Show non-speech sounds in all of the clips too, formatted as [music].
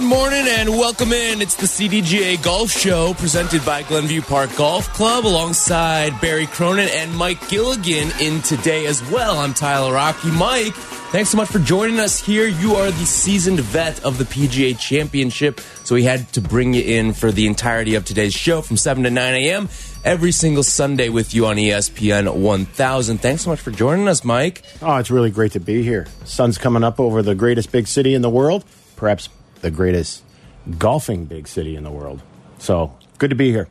Good morning and welcome in. It's the CDGA Golf Show presented by Glenview Park Golf Club alongside Barry Cronin and Mike Gilligan in today as well. I'm Tyler Aki. Mike, thanks so much for joining us here. You are the seasoned vet of the PGA Championship, so we had to bring you in for the entirety of today's show from 7 to 9 a.m. every single Sunday with you on ESPN 1000. Thanks so much for joining us, Mike. Oh, it's really great to be here. Sun's coming up over the greatest big city in the world, perhaps the greatest golfing big city in the world. So good to be here.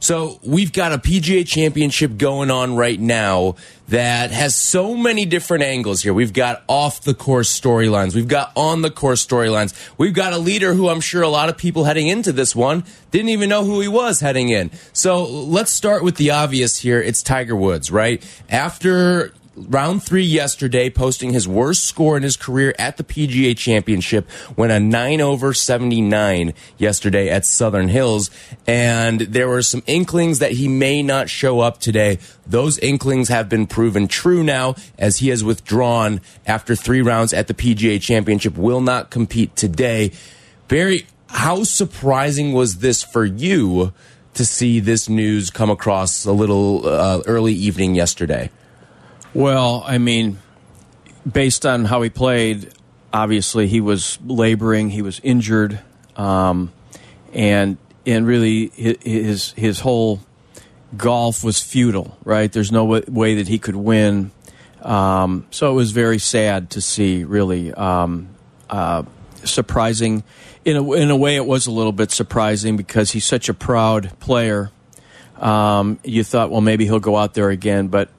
So we've got a PGA championship going on right now that has so many different angles here. We've got off the course storylines. We've got on the course storylines. We've got a leader who I'm sure a lot of people heading into this one didn't even know who he was heading in. So let's start with the obvious here. It's Tiger Woods, right? After round three yesterday, posting his worst score in his career at the PGA Championship, went a 9 over 79 yesterday at Southern Hills. And there were some inklings that he may not show up today. Those inklings have been proven true now as he has withdrawn after three rounds at the PGA Championship, will not compete today. Barry, how surprising was this for you to see this news come across a little uh, early evening yesterday? Well, I mean, based on how he played, obviously he was laboring, he was injured, um, and and really his his whole golf was futile. Right? There's no way that he could win. Um, so it was very sad to see. Really um, uh, surprising. In a, in a way, it was a little bit surprising because he's such a proud player. Um, you thought, well, maybe he'll go out there again, but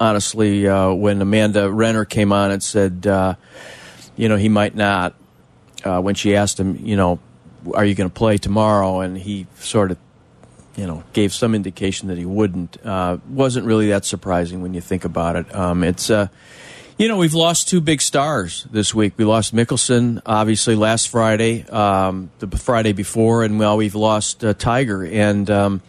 honestly, uh, when Amanda Renner came on and said, uh, you know, he might not, uh, when she asked him, you know, are you going to play tomorrow? And he sort of, you know, gave some indication that he wouldn't. Uh, wasn't really that surprising when you think about it. Um, it's, uh, you know, we've lost two big stars this week. We lost Mickelson, obviously, last Friday, um, the Friday before, and well, we've lost uh, Tiger. And, um,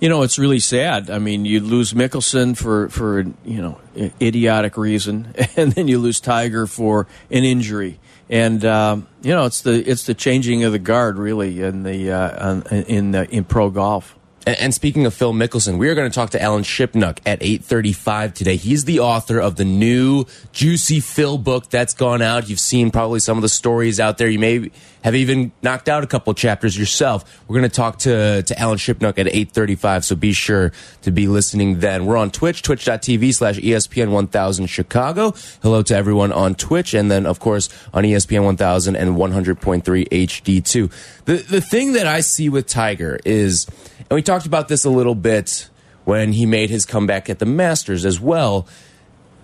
you know, it's really sad. I mean, you lose Mickelson for for you know idiotic reason, [laughs] and then you lose Tiger for an injury. And um, you know, it's the it's the changing of the guard really in the uh, in the, in pro golf. And, speaking of Phil Mickelson, we are going to talk to Alan Shipnuck at 8:35 today. He's the author of the new Juicy Phil book that's gone out. You've seen probably some of the stories out there. You may have even knocked out a couple chapters yourself. We're going to talk to to Alan Shipnuck at 8:35, so be sure to be listening then. We're on Twitch, twitch.tv slash ESPN 1000 Chicago. Hello to everyone on Twitch, and then of course on ESPN 1000 and 100.3 HD2. The the thing that I see with Tiger is, and we talked about this a little bit when he made his comeback at the Masters as well.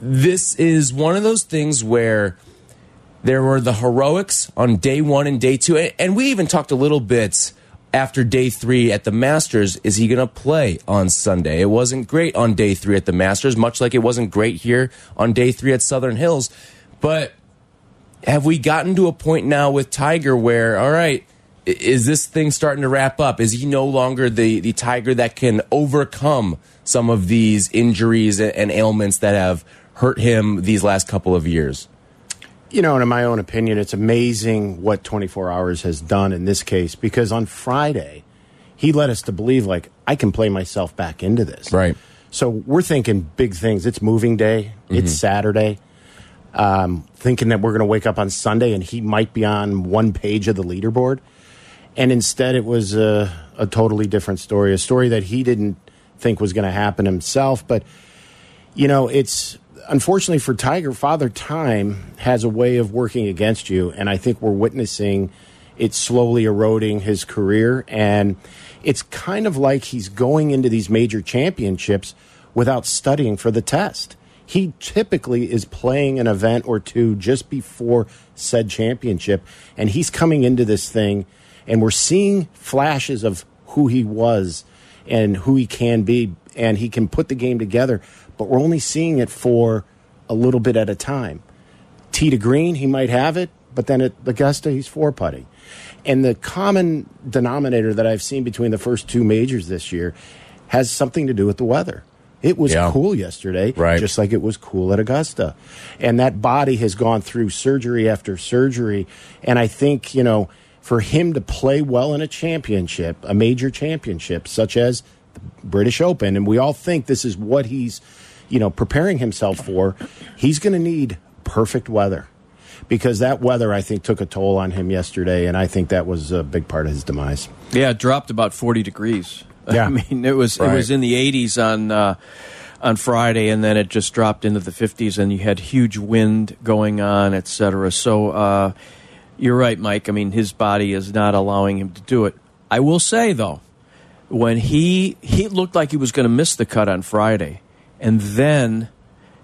This is one of those things where there were the heroics on day one and day two. And we even talked a little bit after day three at the Masters. Is he going to play on Sunday? It wasn't great on day three at the Masters, much like it wasn't great here on day three at Southern Hills. But have we gotten to a point now with Tiger where, all right, is this thing starting to wrap up? Is he no longer the, the Tiger that can overcome some of these injuries and ailments that have hurt him these last couple of years? You know, and in my own opinion, it's amazing what 24 hours has done in this case because on Friday, he led us to believe, like, I can play myself back into this. Right. So we're thinking big things. It's moving day, it's Saturday. Um, thinking that we're going to wake up on Sunday and he might be on one page of the leaderboard. And instead, it was a, a totally different story, a story that he didn't think was going to happen himself. But, you know, it's unfortunately for Tiger, Father Time has a way of working against you. And I think we're witnessing it slowly eroding his career. And it's kind of like he's going into these major championships without studying for the test. He typically is playing an event or two just before said championship. And he's coming into this thing, and we're seeing flashes of who he was and who he can be. And he can put the game together, but we're only seeing it for a little bit at a time. Tee to green, he might have it, but then at Augusta, he's four putting. And the common denominator that I've seen between the first two majors this year has something to do with the weather. It was Yeah. cool yesterday, Right. just like it was cool at Augusta. And that body has gone through surgery after surgery. And I think, you know, for him to play well in a championship, a major championship, such as the British Open, and we all think this is what he's, you know, preparing himself for, he's going to need perfect weather. Because that weather, I think, took a toll on him yesterday, and I think that was a big part of his demise. Yeah, it dropped about forty degrees. [laughs] Yeah. I mean it was it was in the 80s on uh, on Friday, and then it just dropped into the 50s, and you had huge wind going on, et cetera. So uh, you're right, Mike. I mean his body is not allowing him to do it. I will say though, when he he looked like he was going to miss the cut on Friday, and then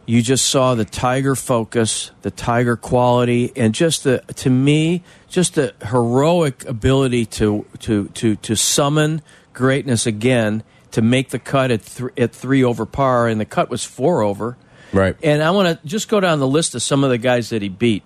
you just saw the tiger focus, the tiger quality, and just the to me, just the heroic ability to to to to summon greatness again to make the cut at th- at three over par, and the cut was four over. Right. And I want to just go down the list of some of the guys that he beat: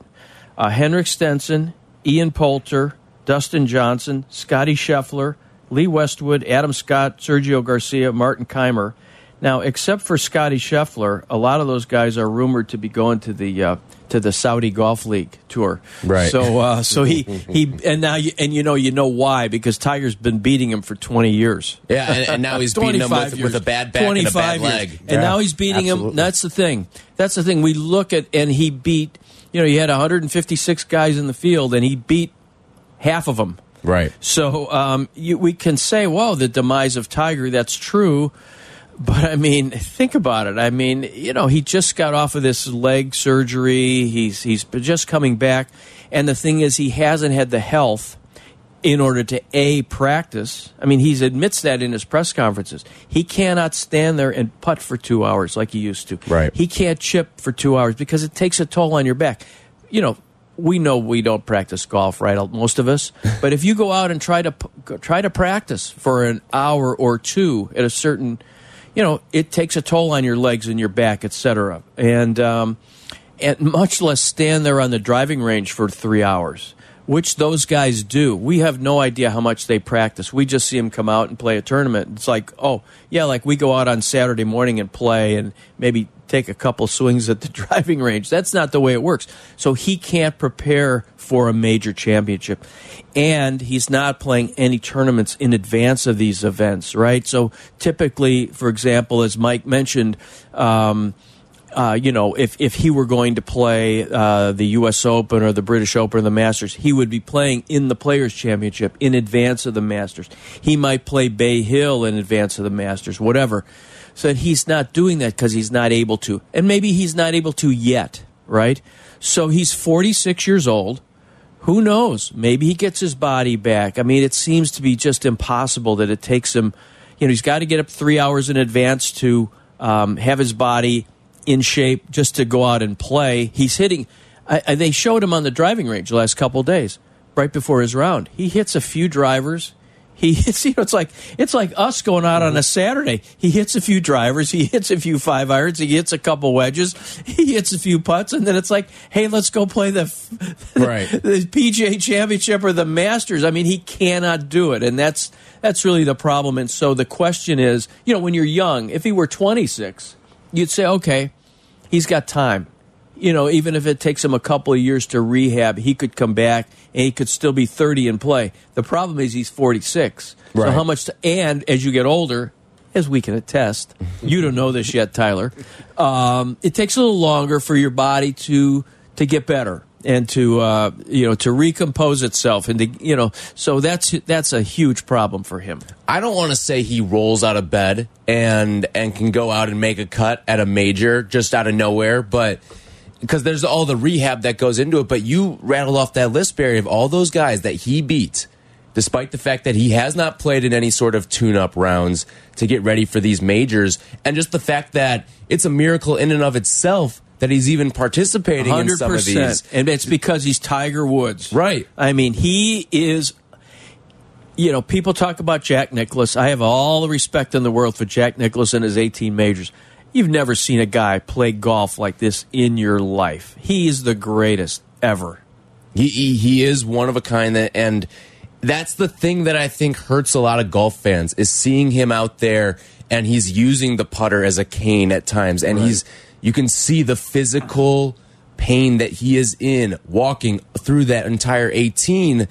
uh, Henrik Stenson, Ian Poulter, Dustin Johnson, Scotty Scheffler, Lee Westwood, Adam Scott, Sergio Garcia, Martin Kaymer. Now, except for Scotty Scheffler, a lot of those guys are rumored to be going to the uh, to the Saudi Golf League tour. Right. So, uh, so he he [laughs] and now you, and you know you know why because Tiger's been beating him for twenty years. Yeah, and, and now he's [laughs] beating him 25 with, years. with a bad back and a bad years. leg. And Yeah, now he's beating him. That's the thing. That's the thing. We look at, and he beat, you know, he had 156 guys in the field, and he beat half of them. Right. So um, you, we can say, well, the demise of Tiger, that's true. But I mean, think about it. I mean, you know, he just got off of this leg surgery. He's he's just coming back, and the thing is, he hasn't had the health in order to a practice. I mean, he admits that in his press conferences. He cannot stand there and putt for two hours like he used to. Right. He can't chip for two hours because it takes a toll on your back. You know, we know we don't practice golf, right? Most of us. [laughs] But if you go out and try to try to practice for an hour or two at a certain, you know, it takes a toll on your legs and your back, etc. And um, and much less stand there on the driving range for three hours, which those guys do. We have no idea how much they practice. We just see them come out and play a tournament. It's like, oh, yeah, like we go out on Saturday morning and play and maybe take a couple swings at the [laughs] driving range. That's not the way it works. So he can't prepare for a major championship. And he's not playing any tournaments in advance of these events, right? So typically, for example, as Mike mentioned, um, uh, you know, if, if he were going to play uh, the U.S. Open or the British Open or the Masters, he would be playing in the Players Championship in advance of the Masters. He might play Bay Hill in advance of the Masters, whatever. So he's not doing that because he's not able to. And maybe he's not able to yet, right? So he's 46 years old. Who knows? Maybe he gets his body back. I mean, it seems to be just impossible that it takes him, you know, he's got to get up three hours in advance to um, have his body in shape just to go out and play. He's hitting. I, I, they showed him on the driving range the last couple of days, right before his round. He hits a few drivers. He [laughs] hits. You know, it's like it's like us going out on a mm-hmm. Saturday. He hits a few drivers. He hits a few five irons. He hits a couple wedges. [laughs] He hits a few putts, and then it's like, hey, let's go play the [laughs] Right. the PGA Championship or the Masters. I mean, he cannot do it, and that's that's really the problem. And so the question is, you know, when you're young, if he were 26 you'd say, okay, he's got time. You know, even if it takes him a couple of years to rehab, he could come back and he could still be 30 and play. The problem is he's 46. Right. So how much? To, and as you get older, as we can attest, [laughs] you don't know this yet, Tyler. Um, it takes a little longer for your body to to get better and to uh, you know to recompose itself and to you know. So that's that's a huge problem for him. I don't want to say he rolls out of bed and and can go out and make a cut at a major just out of nowhere, but because there's all the rehab that goes into it. But you rattled off that list, Barry, of all those guys that he beat, despite the fact that he has not played in any sort of tune-up rounds to get ready for these majors, and just the fact that it's a miracle in and of itself that he's even participating in Hundred some of these. and it's because he's Tiger Woods, Right. I mean, he is. You know, people talk about Jack Nicklaus. I have all the respect in the world for Jack Nicklaus and his 18 majors. You've never seen a guy play golf like this in your life. He is the greatest ever. He, he he is one of a kind that and that's the thing that I think hurts a lot of golf fans is seeing him out there and he's using the putter as a cane at times and he's you can see the physical pain that he is in walking through that entire 18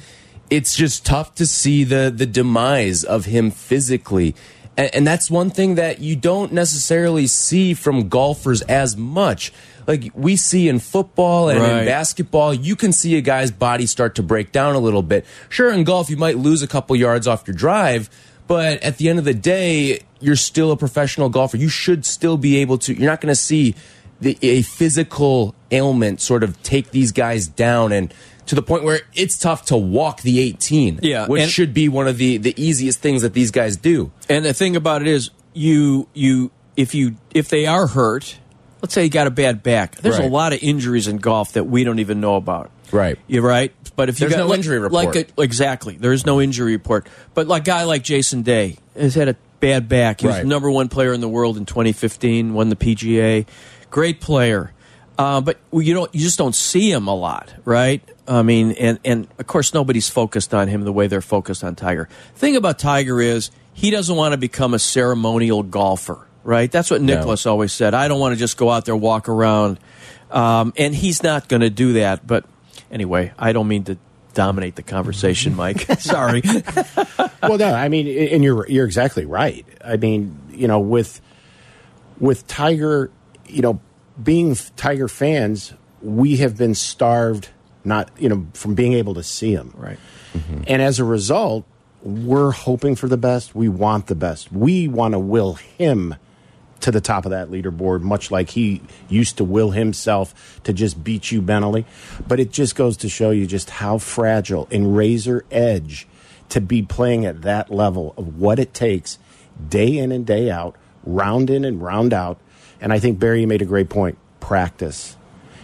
it's just tough to see the the demise of him physically. And, and that's one thing that you don't necessarily see from golfers as much. Like we see in football and Right. in basketball you can see a guy's body start to break down a little bit. Sure in golf you might lose a couple yards off your drive but at the end of the day you're still a professional golfer you should still be able to you're not going to see the, a physical ailment sort of take these guys down and to the point where it's tough to walk the 18 Yeah, which should be one of the the easiest things that these guys do And the thing about it is, you you if you if they are hurt, let's say you got a bad back. There's a lot of injuries in golf that we don't even know about. Right. You're right. But if you got no like- injury like report. a, exactly, there is no injury report. But like a guy like Jason Day has had a bad back. He was Right. the number one player in the world in 2015. Won the PGA. Great player. Uh, but you don't. You just don't see him a lot, right? I mean, and and of course nobody's focused on him the way they're focused on Tiger. Thing about Tiger is he doesn't want to become a ceremonial golfer, right? That's what Nicklaus always said. I don't want to just go out there walk around, um, and he's not going to do that. But anyway, I don't mean to dominate the conversation, Mike. [laughs] Sorry. [laughs] well, no, I mean, and you're you're exactly right. I mean, you know, with with Tiger, you know, being Tiger fans, we have been starved not, you know, from being able to see him. right. Mm-hmm. And as a result, we're hoping for the best. We want the best. We want to will him to the top of that leaderboard, much like he used to will himself to just beat you mentally. But it just goes to show you just how fragile and razor edge to be playing at that level of what it takes day in and day out, round in and round out. And I think Barry made a great point. Practice.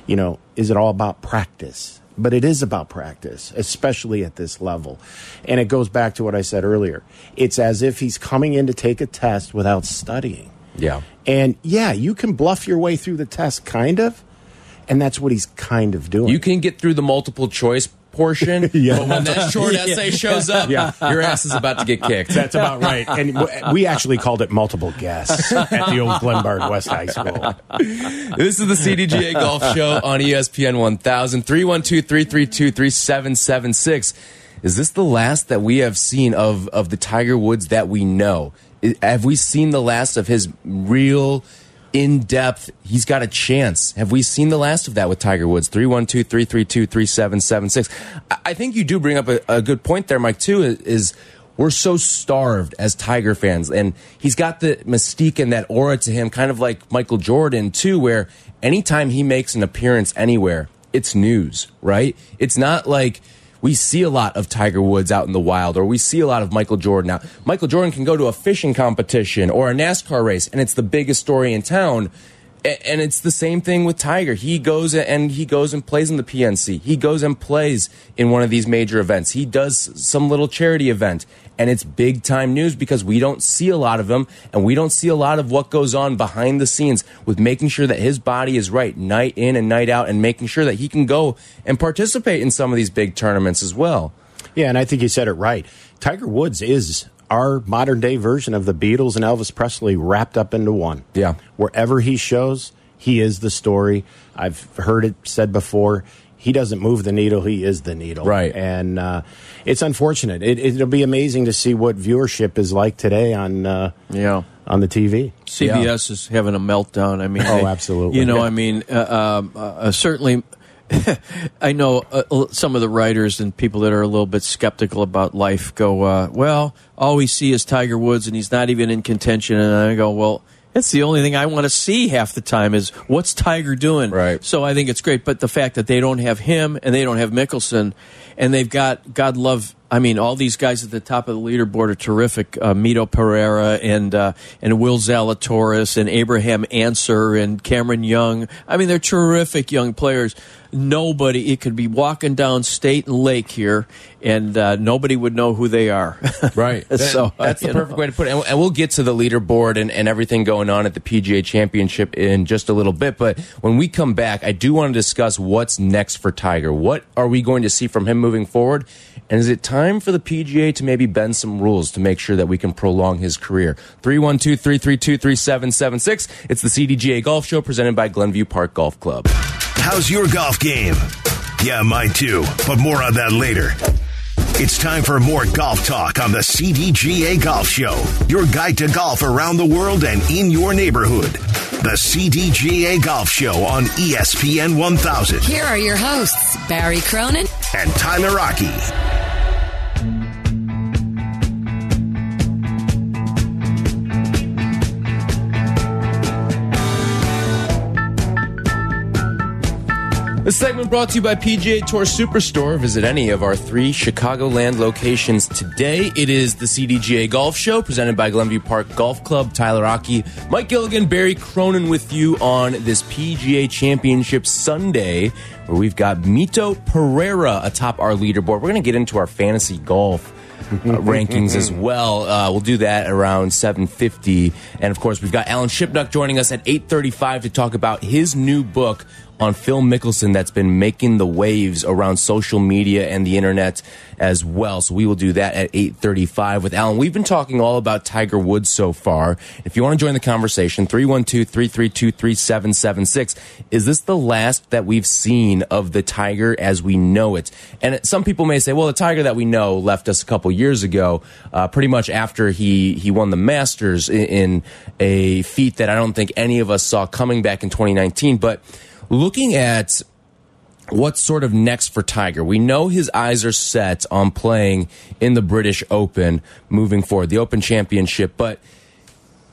You know, is it all about practice? But it is about practice, especially at this level. And it goes back to what I said earlier. It's as if he's coming in to take a test without studying. Yeah And yeah, you can bluff your way through the test, kind of. And that's what he's kind of doing. You can get through the multiple choice portion, [laughs] Yeah. but when that short [laughs] essay shows up, Yeah. your ass is about to get kicked. That's about right. And we actually called it multiple guess [laughs] at the old Glenbard West High School. This is the CDGA Golf Show on ESPN 1000 312 332 3776. Is this the last that we have seen of, of the Tiger Woods that we know? Have we seen the last of his real in depth? He's got a chance. Have we seen the last of that with Tiger Woods? 312 332 3776. I think you do bring up a, a good point there, Mike, too, is we're so starved as Tiger fans. And he's got the mystique and that aura to him, kind of like Michael Jordan, too, where anytime he makes an appearance anywhere, it's news, right? It's not like we see a lot of Tiger Woods out in the wild or we see a lot of Michael Jordan out. Michael Jordan can go to a fishing competition or a NASCAR race and it's the biggest story in town. And it's the same thing with Tiger. He goes and he goes and plays in the PNC. He goes and plays in one of these major events. He does some little charity event and it's big time news because we don't see a lot of him and we don't see a lot of what goes on behind the scenes with making sure that his body is right night in and night out and making sure that he can go and participate in some of these big tournaments as well. Yeah, and I think you said it right. Tiger Woods is our modern day version of the Beatles and Elvis Presley wrapped up into one. Yeah. Wherever he shows, he is the story. I've heard it said before. He doesn't move the needle; he is the needle. Right. and uh, it's unfortunate. It, it'll be amazing to see what viewership is like today on uh, Yeah. on the TV. CBS is having a meltdown. I mean, Oh, they- absolutely. You know, Yeah. I mean, uh, um, uh, certainly. [laughs] I know uh, some of the writers and people that are a little bit skeptical about life go, uh, well, all we see is Tiger Woods and he's not even in contention. And I go, well, that's the only thing I want to see half the time is what's Tiger doing? Right. So I think it's great. But the fact that they don't have him and they don't have Mickelson and they've got, God love I mean, all these guys at the top of the leaderboard are terrific. Uh, Mito Pereira and uh, and Will Zalatoris and Abraham Ancer and Cameron Young. I mean, they're terrific young players. Nobody, it could be walking down State and Lake here, and uh, nobody would know who they are. [laughs] Right. so that's the perfect know. way to put it. And- And we'll get to the leaderboard and, and everything going on at the PGA Championship in just a little bit. But when we come back, I do want to discuss what's next for Tiger. What are we going to see from him moving forward? And is it time for the PGA to maybe bend some rules to make sure that we can prolong his career? 312 332 3776. It's the CDGA Golf Show presented by Glenview Park Golf Club. How's your golf game? Yeah, mine too, but more on that later. It's time for more golf talk on the CDGA Golf Show, your guide to golf around the world and in your neighborhood. The CDGA Golf Show on ESPN 1000 Here are your hosts, Barry Cronin and Tyler Aki. This segment brought to you by PGA Tour Superstore. Visit any of our three Chicagoland locations today. It is the CDGA Golf Show presented by Glenview Park Golf Club. Tyler Aki, Mike Gilligan, Barry Cronin with you on this PGA Championship Sunday, where we've got Mito Pereira atop our leaderboard. We're going to get into our fantasy golf. uh, [laughs] rankings as well. Uh, we'll do that around 7:50, and of course, we've got Alan Shipnuck joining us at 8:35 to talk about his new book on Phil Mickelson that's been making the waves around social media and the internet as well. So we will do that at 8:35 with Alan. We've been talking all about Tiger Woods so far. If you want to join the conversation, 312-332-3776. Is this the last that we've seen of the Tiger as we know it? And some people may say, well, the Tiger that we know left us a couple years ago, uh, pretty much after he he won the Masters in, in a feat that I don't think any of us saw coming back in 2019, but looking at what's sort of next for Tiger? We know his eyes are set on playing in the British Open moving forward, the Open Championship, but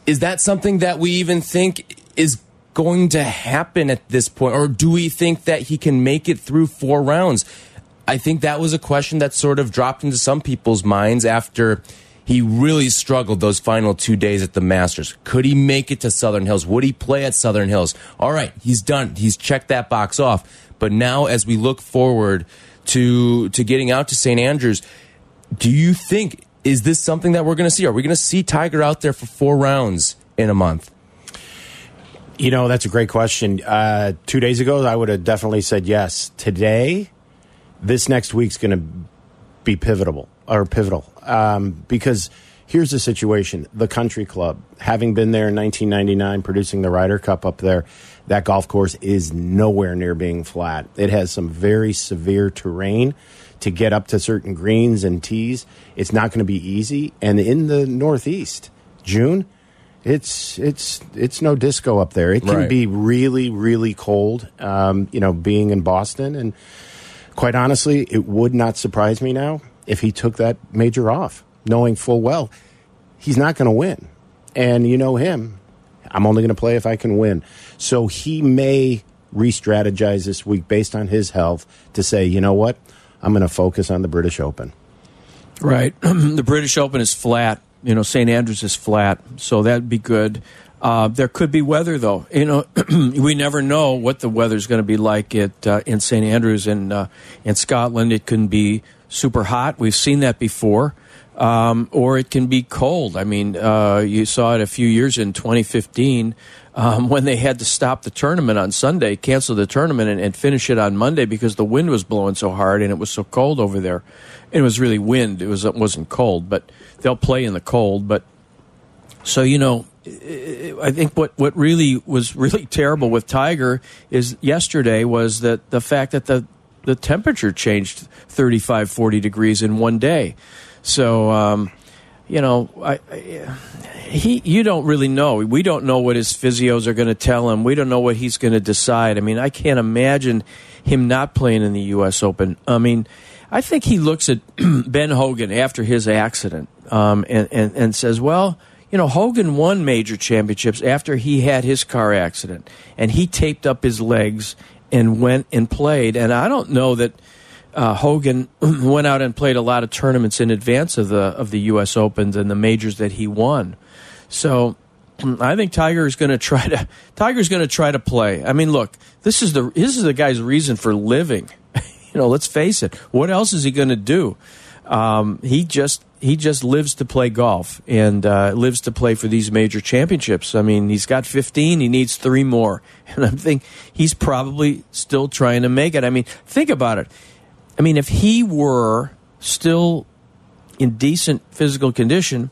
is that something that we even think is going to happen at this point? Or do we think that he can make it through four rounds? I think that was a question that sort of dropped into some people's minds after he really struggled those final two days at the Masters. Could he make it to Southern Hills? Would he play at Southern Hills? All right, he's done. He's checked that box off. But now, as we look forward to to getting out to St. Andrews, do you think is this something that we're going to see? Are we going to see Tiger out there for four rounds in a month? You know, that's a great question. Uh, two days ago, I would have definitely said yes. Today, this next week's going to be pivotal or pivotal um, because here's the situation: the Country Club, having been there in 1999, producing the Ryder Cup up there, that golf course is nowhere near being flat. It has some very severe terrain to get up to certain greens and tees. It's not going to be easy, and in the Northeast, June it's it's it's no disco up there. It can Right. be really really cold. Um, you know, being in Boston, and quite honestly, it would not surprise me now if he took that major off, knowing full well he's not going to win. And you know him, I'm only going to play if I can win. So he may re-strategize this week based on his health to say, you know what, I'm going to focus on the British Open. Right. [clears throat] the British Open is flat. You know, St. Andrews is flat, so that'd be good. Uh, there could be weather, though. You know, [clears throat] we never know what the weather's going to be like at uh, in St. Andrews in uh, in Scotland. It can be super hot. We've seen that before, um, or it can be cold. I mean, uh, you saw it a few years in 2015 um, [laughs] when they had to stop the tournament on Sunday, cancel the tournament, and, and finish it on Monday because the wind was blowing so hard and it was so cold over there. And it was really wind. It was it wasn't cold, but they'll play in the cold. But so you know, I think what what really was really [laughs] terrible with Tiger is yesterday was that the fact that the the temperature changed 35 40 degrees in one day. So um, you know, I, I he you don't really know. We don't know what his physios are going to tell him. We don't know what he's going to decide. I mean, I can't imagine him not playing in the U.S. Open. I mean, I think he looks at [clears throat] Ben Hogan after his accident um, and, and and says, well. You know, Hogan won major championships after he had his car accident, and he taped up his legs and went and played. And I don't know that uh, Hogan [clears throat] went out and played a lot of tournaments in advance of the of the U.S. Opens and the majors that he won. So [clears throat] I think Tiger is going [laughs] to try to Tiger's going to try to play. I mean, look, this is the this is the guy's reason for living. [laughs] you know, let's face it. What else is he going to do? Um, he just he just lives to play golf and uh, lives to play for these major championships. I mean, he's got 15. He needs three more, [laughs] and I think he's probably still trying to make it. I mean, think about it. I mean, if he were still in decent physical condition,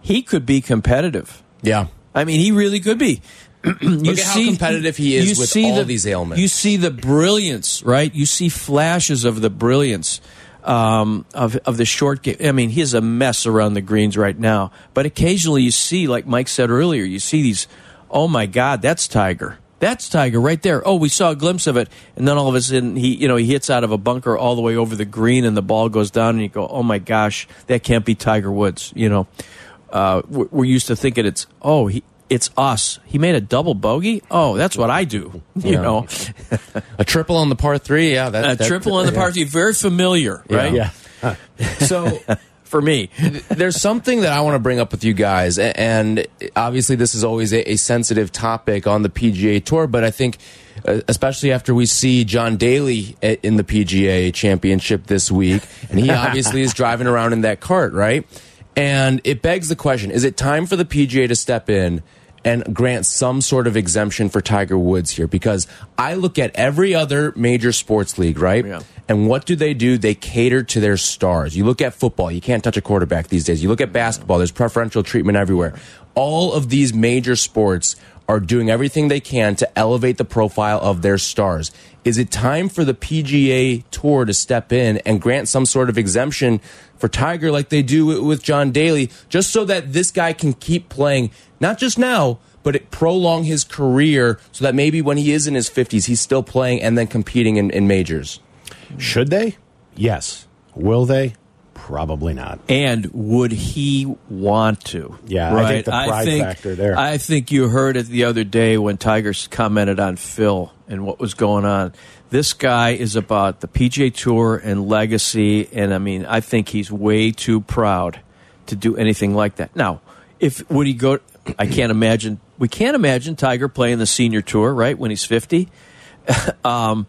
he could be competitive. Yeah. I mean, he really could be. [clears throat] you Look at how competitive he is you with see all the, these ailments. You see the brilliance, right? You see flashes of the brilliance um, of of the short game. I mean, he's a mess around the greens right now, but occasionally you see, like Mike said earlier, you see these. Oh my God, that's Tiger. That's Tiger right there. Oh, we saw a glimpse of it, and then all of a sudden he, you know, he hits out of a bunker all the way over the green, and the ball goes down, and you go, "Oh my gosh, that can't be Tiger Woods." You know, uh, we're, we're used to thinking it's, "Oh, he, it's us." He made a double bogey. Oh, that's what I do. [laughs] You Yeah. know, A triple on the par three. Yeah. That, a that- triple on the par three, very familiar, right? Yeah. So For me, there's something that I want to bring up with you guys, and obviously this is always a, a sensitive topic on the PGA Tour, but I think. uh, Especially after we see John Daly in the PGA Championship this week, and he obviously is [laughs] driving around in that cart, right? And it begs the question: Is it time for the PGA to step in and grant some sort of exemption for Tiger Woods here? Because I look at every other major sports league, right? Yeah. And what do they do? They cater to their stars. You look at football, you can't touch a quarterback these days. You look at basketball, there's preferential treatment everywhere. All of these major sports are doing everything they can to elevate the profile of their stars. Is it time for the PGA Tour to step in and grant some sort of exemption for Tiger like they do with- John Daly, just so that this guy can keep playing, not just now, but it prolong his career so that maybe when he is in his 50s, he's still playing and then competing in, in majors? Should they? Yes. Will they? Probably not. and would he want to? Yeah, right? I think the pride factor there. I think you heard it the other day when Tigers commented on Phil and what was going on. This guy is about the PGA Tour and legacy, and I mean, I think he's way too proud to do anything like that. Now, if would he go? I can't imagine. We can't imagine Tiger playing the senior tour, right? When he's fifty. [laughs] um,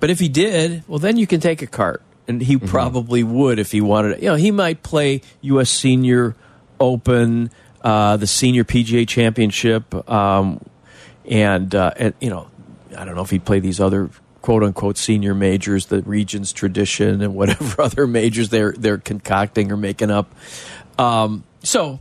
but if he did, well, then you can take a cart, and he probably would if he wanted. it. You know, he might play U.S. Senior Open, uh, the Senior PGA Championship, um, and, uh, and you know, I don't know if he'd play these other quote unquote senior majors, the Regions Tradition, and whatever [laughs] other majors they're they're concocting or making up. Um, so.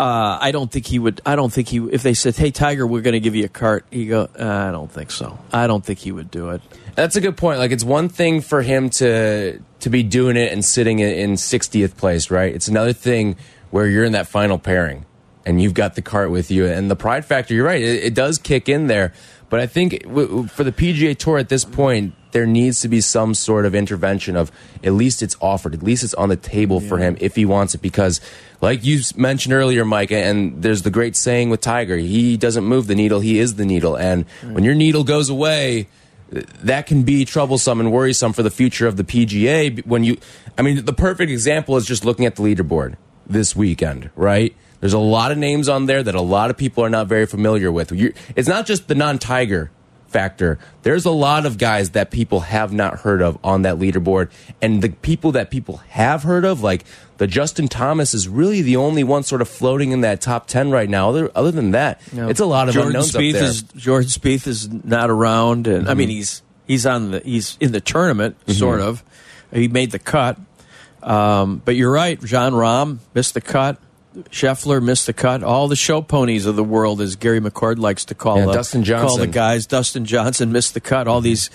Uh, I don't think he would. I don't think he. If they said, "Hey, Tiger, we're going to give you a cart," he go, uh, "I don't think so. I don't think he would do it." That's a good point. Like it's one thing for him to to be doing it and sitting in- in 60th place, right? It's another thing where you're in that final pairing and you've got the cart with you and the pride factor. You're right; it, it does kick in there. But I think for the PGA Tour at this point, there needs to be some sort of intervention of at least it's offered, at least it's on the table for him if he wants it. Because, like you mentioned earlier, Mike, and there's the great saying with Tiger: he doesn't move the needle; he is the needle. And when your needle goes away that can be troublesome and worrisome for the future of the PGA when you I mean the perfect example is just looking at the leaderboard this weekend, right? There's a lot of names on there that a lot of people are not very familiar with. you it's not just the non-tiger factor. There's a lot of guys that people have not heard of on that leaderboard and the people that people have heard of like the Justin Thomas is really the only one sort of floating in that top 10 right now. Other, other than that, it's a lot of Jordan unknowns Spieth up there. is Jordan Spieth is not around, and I mean he's he's on the he's in the tournament, sort of. He made the cut, um, but you're right. Jon Rahm missed the cut. Scheffler missed the cut. All the show ponies of the world, as Gary McCord likes to call Yeah, them, Dustin call the guys. Dustin Johnson missed the cut. All these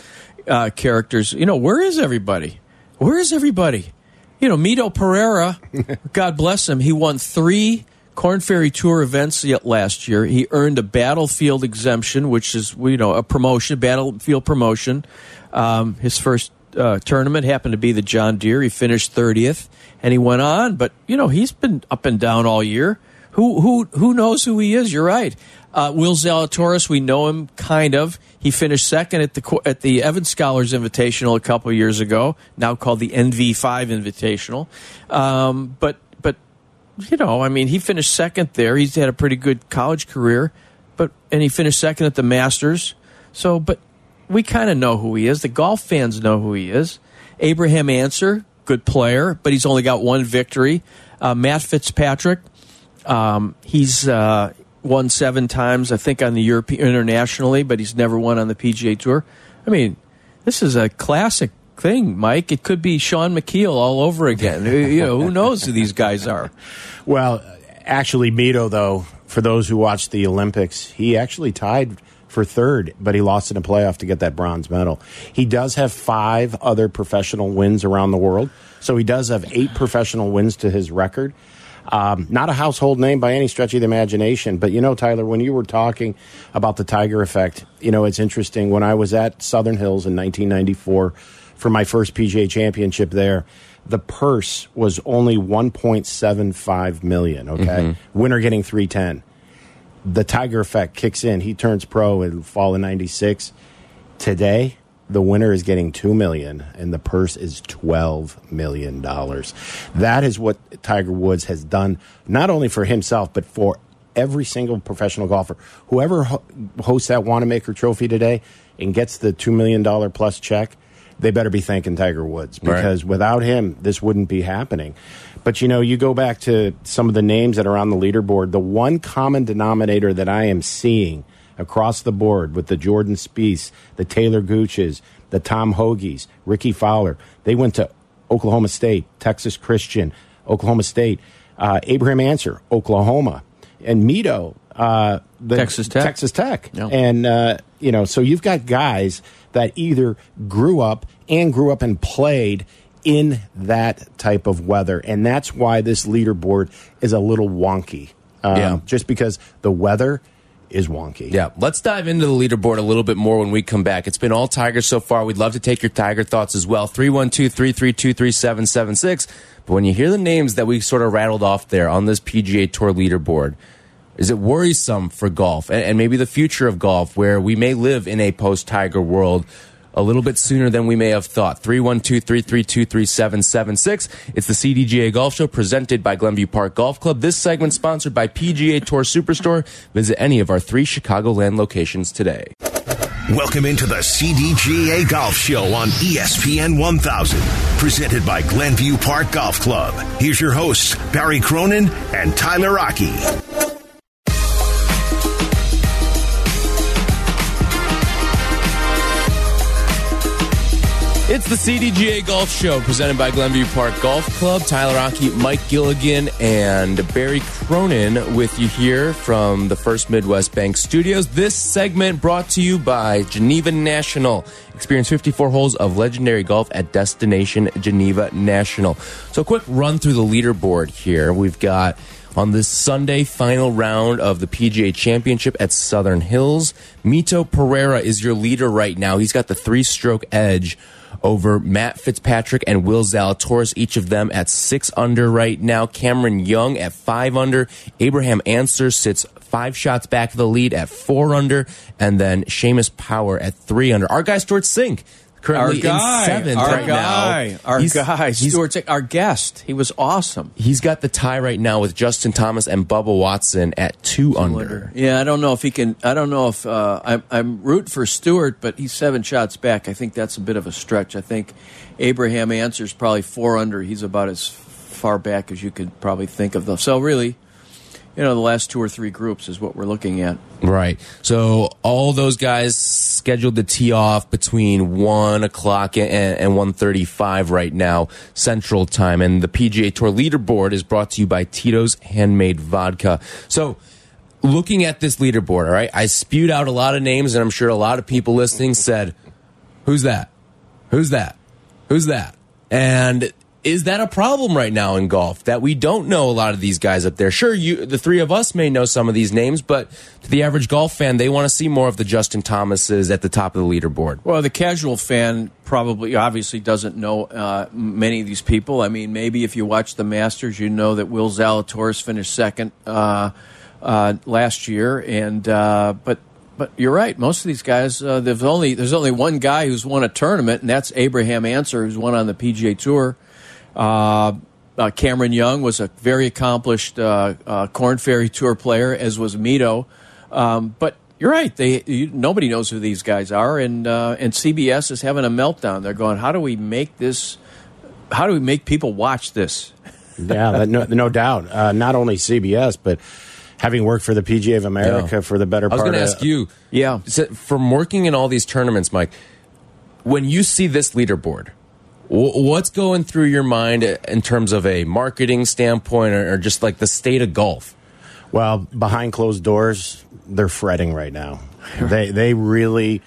uh, characters. You know, where is everybody? Where is everybody? You know, Mito Pereira, [laughs] God bless him, he won three Korn Ferry Tour events last year. He earned a battlefield exemption, which is you know a promotion, battlefield promotion. Um, his first uh, tournament happened to be the John Deere. He finished thirtieth, and he went on. But you know he's been up and down all year. Who who who knows who he is? You're right. Uh, Will Zalatoris, we know him kind of. He finished second at the at the Evans Scholars Invitational a couple years ago, now called the NV5 Invitational. Um, but but you know, I mean, he finished second there. He's had a pretty good college career, but and he finished second at the Masters. So, but we kind of know who he is. The golf fans know who he is. Abraham Answer, good player, but he's only got one victory. Uh, Matt Fitzpatrick, um, he's uh, won seven times, I think, on the European internationally, but he's never won on the PGA Tour. I mean, this is a classic thing, Mike. It could be Shaun Micheel all over again. [laughs] you know, who knows who these guys are? Well, actually, Mito, though, for those who watched the Olympics, he actually tied for third, but he lost in a playoff to get that bronze medal. He does have five other professional wins around the world, so he does have eight professional wins to his record. Um, not a household name by any stretch of the imagination, but you know, Tyler, when you were talking about the Tiger effect, you know, it's interesting. When I was at Southern Hills in 1994 for my first PGA championship there, the purse was only 1.75 million. Okay, mm-hmm. winner getting 310 the Tiger effect kicks in. He turns pro in fall of '96. Today, the winner is getting two million, and the purse is twelve million dollars. That is what Tiger Woods has done, not only for himself but for every single professional golfer. Whoever ho- hosts that Wanamaker Trophy today and gets the two million dollar plus check, they better be thanking Tiger Woods because right. without him, this wouldn't be happening. But you know, you go back to some of the names that are on the leaderboard. The one common denominator that I am seeing across the board with the Jordan Spieth, the Taylor Gooches, the Tom Hoges, Rickie Fowler, they went to Oklahoma State, Texas Christian, Oklahoma State, uh, Abraham Ancer, Oklahoma, and Mito, uh, Texas Tech. Texas Tech, and uh, you know, so you've got guys that either grew up and grew up and played in that type of weather. And that's why this leaderboard is a little wonky. Um, yeah. Just because the weather is wonky. Yeah. Let's dive into the leaderboard a little bit more when we come back. It's been all Tigers so far. We'd love to take your Tiger thoughts as well. 312 332 3776. But when you hear the names that we sort of rattled off there on this PGA Tour leaderboard, is it worrisome for golf and, and maybe the future of golf where we may live in a post Tiger world? a little bit sooner than we may have thought. 312 332 3776. It's the CDGA Golf Show presented by Glenview Park Golf Club. This segment sponsored by PGA Tour Superstore. Visit any of our three Chicagoland locations today. Welcome into the CDGA Golf Show on ESPN 1000, presented by Glenview Park Golf Club. Here's your hosts, Barry Cronin and Tyler Aki. It's the CDGA Golf Show presented by Glenview Park Golf Club. Tyler Aki, Mike Gilligan, and Barry Cronin with you here from the First Midwest Bank Studios. This segment brought to you by Geneva National. Experience 54 holes of legendary golf at Destination Geneva National. So, a quick run through the leaderboard here. We've got on this Sunday final round of the PGA Championship at Southern Hills. Mito Pereira is your leader right now. He's got the three stroke edge over Matt Fitzpatrick and Will Zalatoris, each of them at six under right now. Cameron Young at five under. Abraham Ancer sits five shots back of the lead at four under. And then Seamus Power at three under. Our guy, Stewart Cink, currently our guy, in seventh our right guy, now. Our he's, guy, Stewart, our guest. He was awesome. He's got the tie right now with Justin Thomas and Bubba Watson at two, two under. under. Yeah, I don't know if he can. I don't know if uh, I'm, I'm root for Stewart, but he's seven shots back. I think that's a bit of a stretch. I think Abraham Ancer's probably four under. He's about as far back as you could probably think of. Them. So really, you know, the last two or three groups is what we're looking at. Right. So all those guys scheduled to tee off between one o'clock and, and one thirty-five right now Central Time, and the PGA Tour leaderboard is brought to you by Tito's Handmade Vodka. So. Looking at this leaderboard, all right, I spewed out a lot of names, and I'm sure a lot of people listening said, Who's that? Who's that? Who's that? And is that a problem right now in golf that we don't know a lot of these guys up there? Sure, you, the three of us may know some of these names, but to the average golf fan, they want to see more of the Justin Thomases at the top of the leaderboard. Well, the casual fan probably, obviously, doesn't know uh, many of these people. I mean, maybe if you watch the Masters, you know that Will Zalatoris finished second. Uh, uh, last year, and uh, but but you're right. Most of these guys, uh, there's only there's only one guy who's won a tournament, and that's Abraham Ancer, who's won on the PGA Tour. Uh, uh, Cameron Young was a very accomplished uh, uh, Korn Ferry Tour player, as was Mito. Um, but you're right; they you, nobody knows who these guys are, and uh, and CBS is having a meltdown. They're going, "How do we make this? How do we make people watch this?" [laughs] yeah, that, no, no doubt. Uh, not only CBS, but having worked for the PGA of America Yeah. for the better part. I was going to ask you, Yeah. so from working in all these tournaments, Mike, when you see this leaderboard, wh- what's going through your mind in terms of a marketing standpoint or, just like the state of golf? Well, behind closed doors, they're fretting right now. they they really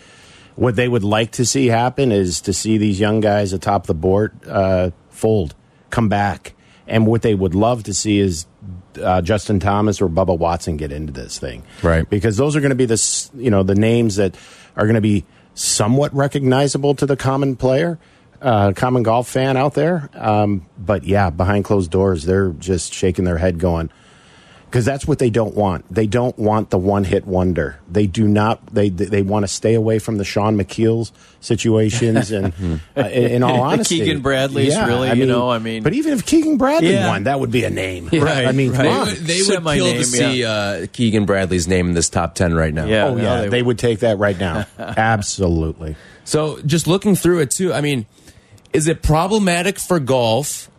what they would like to see happen is to see these young guys atop the board uh, fold, come back, and what they would love to see is uh, Justin Thomas or Bubba Watson get into this thing, Right. Because those are going to be the you know the names that are going to be somewhat recognizable to the common player. Uh, common golf fan out there, um, but yeah, behind closed doors, they're just shaking their head, going, because that's what they don't want. They don't want the one hit wonder. They do not. They they want to stay away from the Shaun Micheel's situations and [laughs] uh, in, in all honesty, Keegan Bradleys, really, you know, I mean- but even if Keegan Bradley Yeah. won, that would be a name. Right, I mean, right. They would, they would Semi kill name, to see uh, Keegan Bradley's name in this top 10 right now. Yeah. Oh no, yeah, they they, would take that right now. [laughs] Absolutely. So just looking through it too, I mean, is it problematic for golf?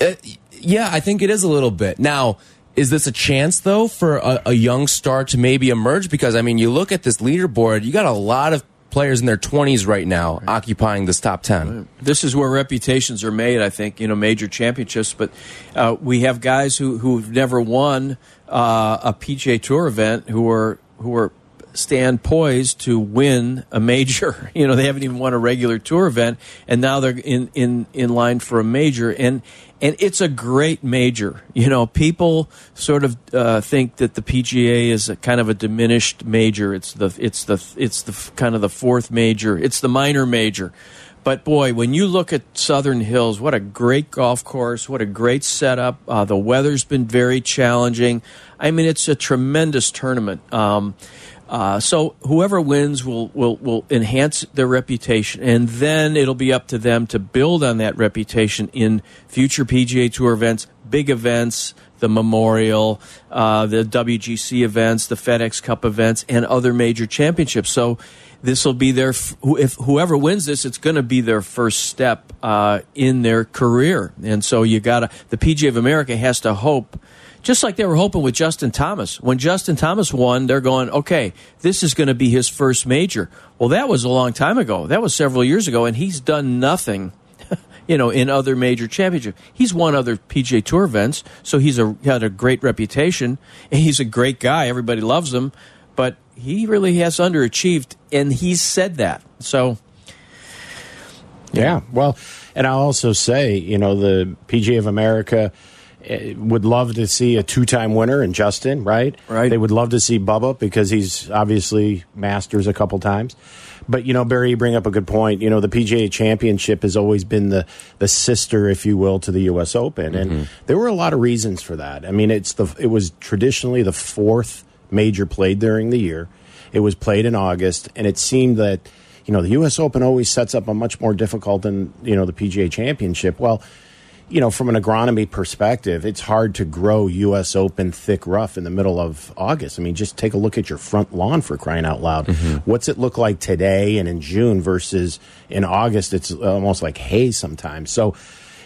Uh, yeah, I think it is a little bit. Now, is this a chance though for a, a young star to maybe emerge? Because I mean, you look at this leaderboard, you got a lot of players in their 20s right now occupying this top 10. this is where reputations are made. I think you know major championships, but uh, we have guys who who've never won uh, a PGA Tour event who are who are stand poised to win a major. [laughs] You know, they haven't even won a regular tour event, and now they're in in in line for a major. And and it's a great major. You know, people sort of uh, think that the PGA is a kind of a diminished major. It's the it's the it's the kind of the fourth major. It's the minor major. But boy, when you look at Southern Hills, what a great golf course! What a great setup. Uh, the weather's been very challenging. I mean, it's a tremendous tournament. Um, uh, so whoever wins will, will will enhance their reputation, and then it'll be up to them to build on that reputation in future PGA Tour events, big events, the Memorial, uh, the WGC events, the FedEx Cup events, and other major championships. So this will be their if whoever wins this, it's going to be their first step uh, in their career, and so you got to the PGA of America has to hope just like they were hoping with Justin Thomas. When Justin Thomas won, they're going, okay, this is going to be his first major. Well, that was a long time ago. That was several years ago, and he's done nothing. [laughs] You know, in other major championships, he's won other PGA Tour events, so he's a had a great reputation. And he's a great guy; everybody loves him. But he really has underachieved, and he's said that. So, Yeah. Well, and I'll also say, you know, the PGA of America Uh, would love to see a two-time winner in Justin, right? Right. They would love to see Bubba because he's obviously Masters a couple times. But you know, Barry, you bring up a good point. You know, the PGA Championship has always been the the sister, if you will, to the U.S. Open, and mm-hmm. there were a lot of reasons for that. I mean, it's the it was traditionally the fourth major played during the year. It was played in August, and it seemed that you know the U.S. Open always sets up a much more difficult than you know the PGA Championship. Well, you know, from an agronomy perspective, it's hard to grow U.S. Open thick rough in the middle of August. I mean, just take a look at your front lawn for crying out loud. Mm-hmm. What's it look like today and in June versus in August? It's almost like hay sometimes. So,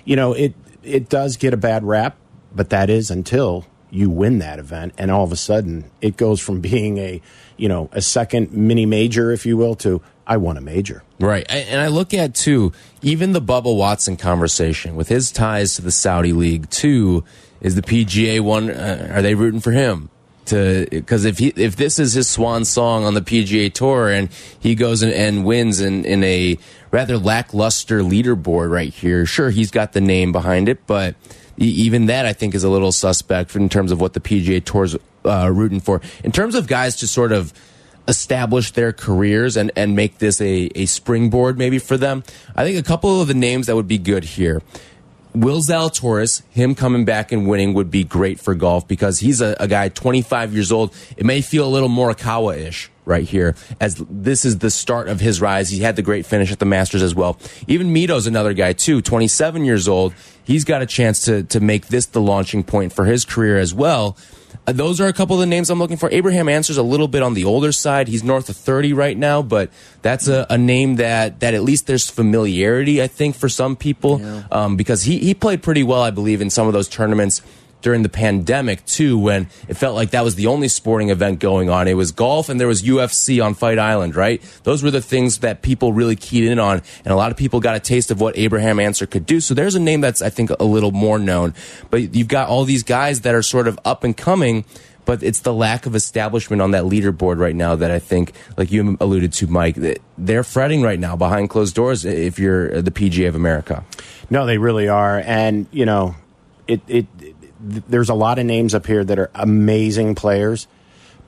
you know, it it does get a bad rap, but that is until you win that event, and all of a sudden it goes from [laughs] being a you know a second mini major, if you will, to I won a major. Right. And I look at, too, even the Bubba Watson conversation with his ties to the Saudi League, too, is the PGA one, uh, are they rooting for him? To Because if, he, if this is his swan song on the PGA Tour and he goes and, and wins in, in a rather lackluster leaderboard right here, sure, he's got the name behind it, but even that I think is a little suspect in terms of what the PGA Tour's uh, rooting for. In terms of guys to sort of establish their careers and, and make this a, a springboard maybe for them. I think a couple of the names that would be good here. Will Zalatoris, him coming back and winning would be great for golf because he's a, a guy 25 years old. It may feel a little Morikawa ish right here as this is the start of his rise. He had the great finish at the Masters as well. Even Mito's another guy too, 27 years old. He's got a chance to, to make this the launching point for his career as well. Uh, those are a couple of the names I'm looking for. Abraham Ancer's a little bit on the older side. He's north of 30 right now, but that's a, a name that, that at least there's familiarity, I think, for some people, yeah. um, because he, he played pretty well, I believe, in some of those tournaments during the pandemic too, when it felt like that was the only sporting event going on. It was golf and there was UFC on Fight Island, right? Those were the things that people really keyed in on, and a lot of people got a taste of what Abraham Ancer could do. So there's a name that's I think a little more known, but you've got all these guys that are sort of up and coming. But it's the lack of establishment on that leaderboard right now that I think, like you alluded to, Mike, that they're fretting right now behind closed doors if you're the PGA of America. No, they really are. And, you know, it, it there's a lot of names up here that are amazing players,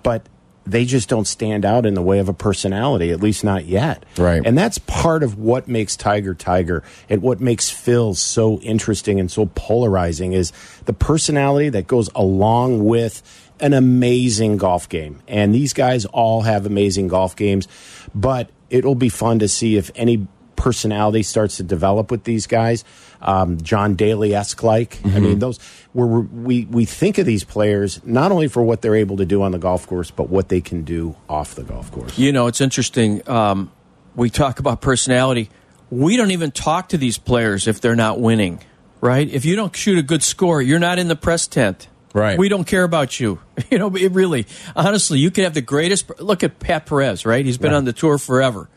but they just don't stand out in the way of a personality, at least not yet. Right. And that's part of what makes Tiger Tiger and what makes Phil so interesting and so polarizing is the personality that goes along with an amazing golf game. And these guys all have amazing golf games, but it'll be fun to see if any personality starts to develop with these guys. Um, John Daly esque like. Mm -hmm. I mean, those where we we think of these players not only for what they're able to do on the golf course, but what they can do off the golf course. You know, it's interesting. Um, we talk about personality. We don't even talk to these players if they're not winning, right? If you don't shoot a good score, you're not in the press tent. Right. We don't care about you. [laughs] You know, it really, honestly, you could have the greatest. Look at Pat Perez, right? He's been right. on the tour forever.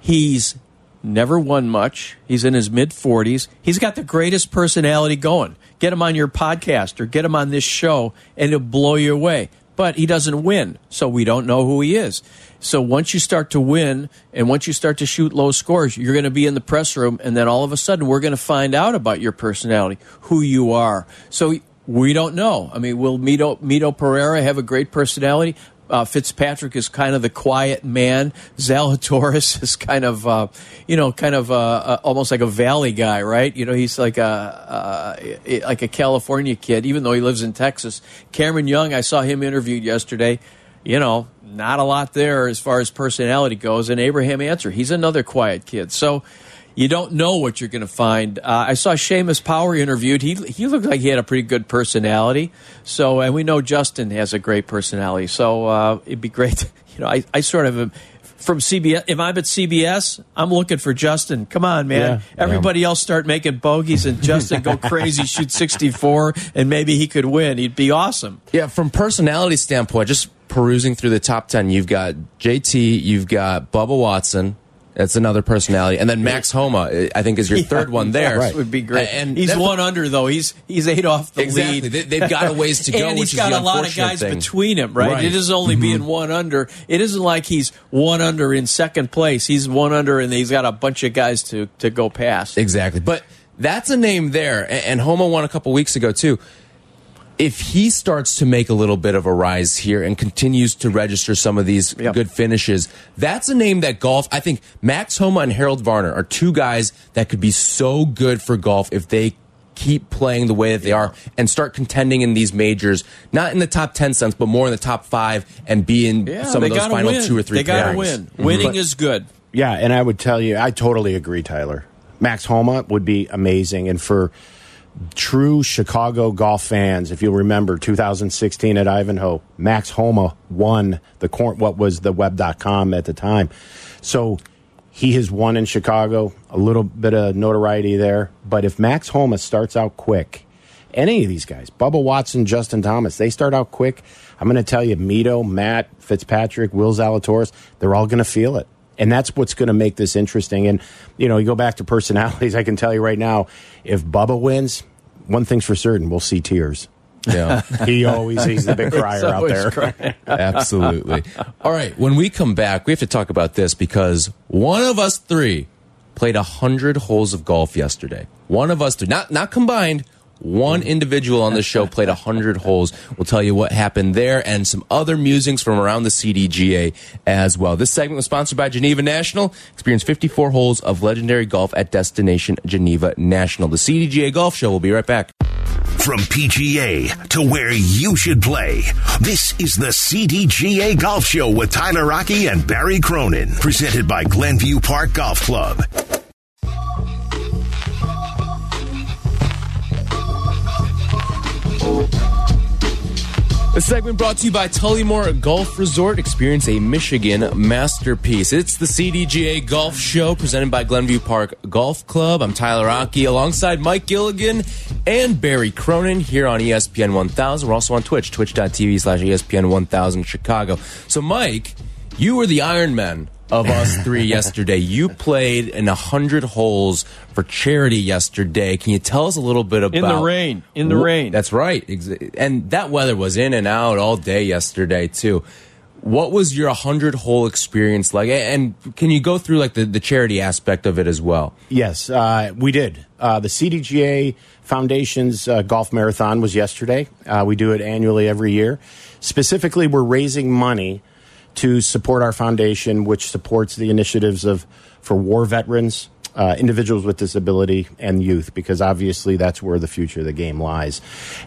He's never won much. He's in his mid 40s. He's got the greatest personality going. Get him on your podcast or get him on this show, and it'll blow you away. But he doesn't win, so we don't know who he is. So once you start to win and once you start to shoot low scores, you're going to be in the press room, and then all of a sudden we're going to find out about your personality, who you are. So we don't know. I mean, will Mito, Mito Pereira have a great personality? Uh, Fitzpatrick is kind of the quiet man. Zalatoris [laughs] is kind of, uh, you know, kind of uh, uh, almost like a valley guy, right? You know, he's like a uh, like a California kid, even though he lives in Texas. Cameron Young, I saw him interviewed yesterday. You know, not a lot there as far as personality goes. And Abraham Ancer, he's another quiet kid. So you don't know what you're going to find. Uh, I saw Seamus Power interviewed. He he looked like he had a pretty good personality. So, and we know Justin has a great personality. So uh, it'd be great. [laughs] you know, I, I sort of am, from CBS. If I'm at CBS, I'm looking for Justin. Come on, man. Yeah, Everybody yeah. else start making bogeys and Justin go crazy, [laughs] shoot 64, and maybe he could win. He'd be awesome. Yeah, from personality standpoint, just perusing through the top 10, you've got JT, you've got Bubba Watson, that's another personality, and then Max Homa, I think, is your [laughs] yeah, third one there. Right. Would be great. And he's one under though. He's he's eight off the exactly. lead. They, have got a ways to go. and he's got a lot of guys thing. between him. Right? right. It is only mm -hmm. being one under. It isn't like he's one under in second place. He's one under, and he's got a bunch of guys to to go past. Exactly. But that's a name there, and Homa won a couple weeks ago too if he starts to make a little bit of a rise here and continues to register some of these yep. good finishes, that's a name that golf, I think Max Homa and Harold Varner are two guys that could be so good for golf if they keep playing the way that they are and start contending in these majors, not in the top 10 sense, but more in the top five and be in yeah, some of those final win. two or three They got to win. Mm -hmm. Winning is good. Yeah, and I would tell you, I totally agree, Tyler. Max Homa would be amazing. And for true Chicago golf fans, if you'll remember 2016 at Ivanhoe, Max Homa won the what was the web.com at the time. So he has won in Chicago, a little bit of notoriety there. But if Max Homa starts out quick, any of these guys, Bubba Watson, Justin Thomas, they start out quick. I'm going to tell you, Mito, Matt, Fitzpatrick, Will Zalatoris, they're all going to feel it. And that's what's going to make this interesting. And, you know, you go back to personalities, [laughs] I can tell you right now, if Bubba wins, one thing's for certain, we'll see tears. Yeah. [laughs] he always he's the big [laughs] crier out there. Absolutely. All right, when we come back, we have to talk about this because one of us three played a 100 holes of golf yesterday. One of us three, not not combined, One individual on the show [laughs] played 100 holes. We'll tell you what happened there and some other musings from around the CDGA as well. This segment was sponsored by Geneva National. Experience 54 holes of legendary golf at Destination Geneva National. The CDGA Golf Show. We'll be right back. From PGA to where you should play, this is the CDGA Golf Show with Tyler Aki and Barry Cronin, presented by Glenview Park Golf Club. The segment brought to you by Tullymore Golf Resort. Experience a Michigan masterpiece. It's the CDGA Golf Show presented by Glenview Park Golf Club. I'm Tyler Aki alongside Mike Gilligan and Barry Cronin here on ESPN 1000. We're also on Twitch, twitch.tv slash ESPN 1000 Chicago. So, Mike, you were the Iron Man of us three [laughs] yesterday. You played in a 100 holes for charity yesterday. Can you tell us a little bit about In the rain. In the Wh- rain. That's right. And that weather was in and out all day yesterday too. What was your 100 hole experience like? And can you go through like the, the charity aspect of it as well? Yes, uh, we did. Uh, the CDGA Foundation's uh, golf marathon was yesterday. Uh, we do it annually every year. Specifically, we're raising money to support our foundation, which supports the initiatives of for war veterans, uh, individuals with disability, and youth, because obviously that's where the future of the game lies.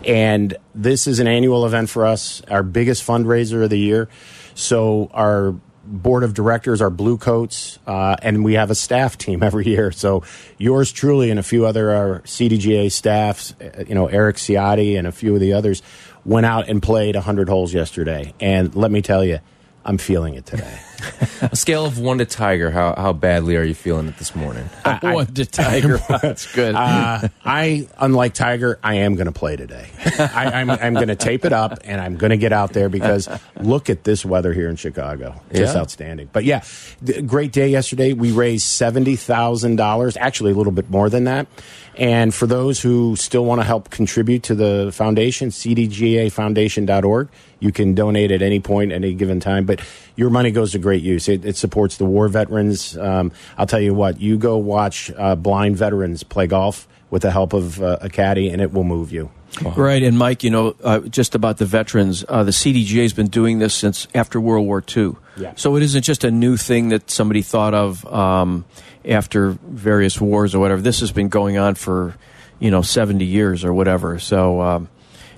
And this is an annual event for us, our biggest fundraiser of the year. So our board of directors are blue coats, uh, and we have a staff team [laughs] every year. So yours truly and a few other our CDGA staffs, uh, you know, Eric Ciotti and a few of the others went out and played 100 holes yesterday. And let me tell you, I'm feeling it today. [laughs] A scale of one to Tiger, how, how badly are you feeling it this morning? [laughs] One to Tiger. [laughs] That's good. Uh, I, unlike Tiger, I am going to play today. I, I'm, I'm going to tape it up and I'm going to get out there because look at this weather here in Chicago. Just Yeah. outstanding. But yeah, th- great day yesterday. We raised $70,000, actually a little bit more than that. And for those who still want to help contribute to the foundation, cdgafoundation.org, you can donate at any point, any given time. But your money goes to great use. It, it supports the war veterans. Um, I'll tell you what, you go watch uh, blind veterans play golf with the help of uh, a caddy, and it will move you. Right, and Mike, you know, uh, just about the veterans, uh, the CDGA has been doing this since after World War II. Yeah. So it isn't just a new thing that somebody thought of um, after various wars or whatever. This has been going on for, you know, 70 years or whatever. So um,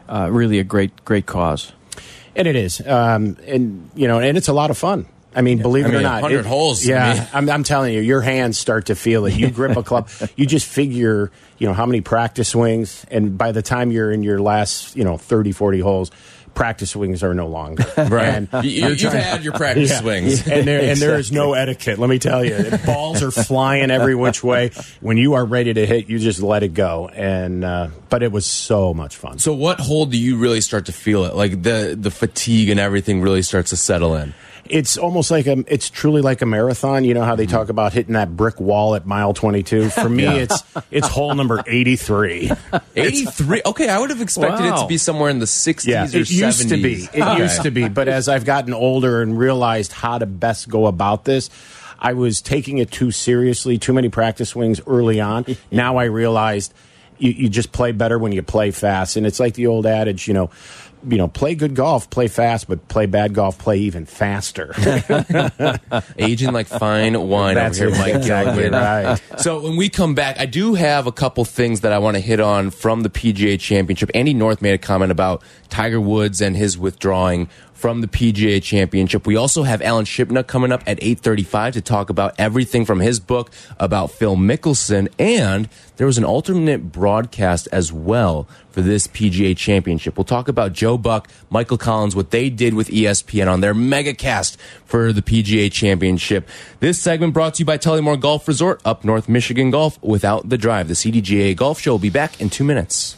uh, really a great, great cause. And it is, um, and you know, and it's a lot of fun. I mean, believe I it or not, 100 it- holes, Yeah, I'm, I'm telling you, your hands start to feel it. You grip a [laughs] club, you just figure, you know, how many practice swings, and by the time you're in your last, you know, 30, 40 holes, practice swings are no longer. [laughs] And You, you're you've had your practice Yeah. swings. [laughs] and there and there is no etiquette. Let me tell you, balls are flying every which way. When you are ready to hit, you just let it go. And uh, but it was so much fun. So what hole do you really start to feel it? Like the, the fatigue and everything really starts to settle in? It's almost like a it's truly like a marathon. You know how they mm-hmm. talk about hitting that brick wall at mile 22 [laughs] for me it's it's hole number [laughs] 83 83. Okay, I would have expected it to be somewhere in the 60s yeah. or it 70s. used to be. It Okay. used to be but as i've gotten older and realized how to best go about this i was taking it too seriously too many practice swings early on. Now i realized you, you just play better when you play fast. And it's like the old adage you know you know, play good golf, play fast, but play bad golf, play even faster. [laughs] Aging like fine wine That's over here, Mike Exactly right. So when we come back, I do have a couple things that I want to hit on from the PGA Championship. Andy North made a comment about Tiger Woods and his withdrawing from the PGA Championship. We also have Alan Shipnuck coming up at 8:35 to talk about everything from his book about Phil Mickelson and there was an alternate broadcast as well for this PGA Championship. We'll talk about Joe Buck, Michael Collins, what they did with ESPN on their megacast for the PGA Championship. This segment brought to you by Tullymore Golf Resort, up North Michigan Golf without the drive. The CDGA Golf Show will be back in two minutes.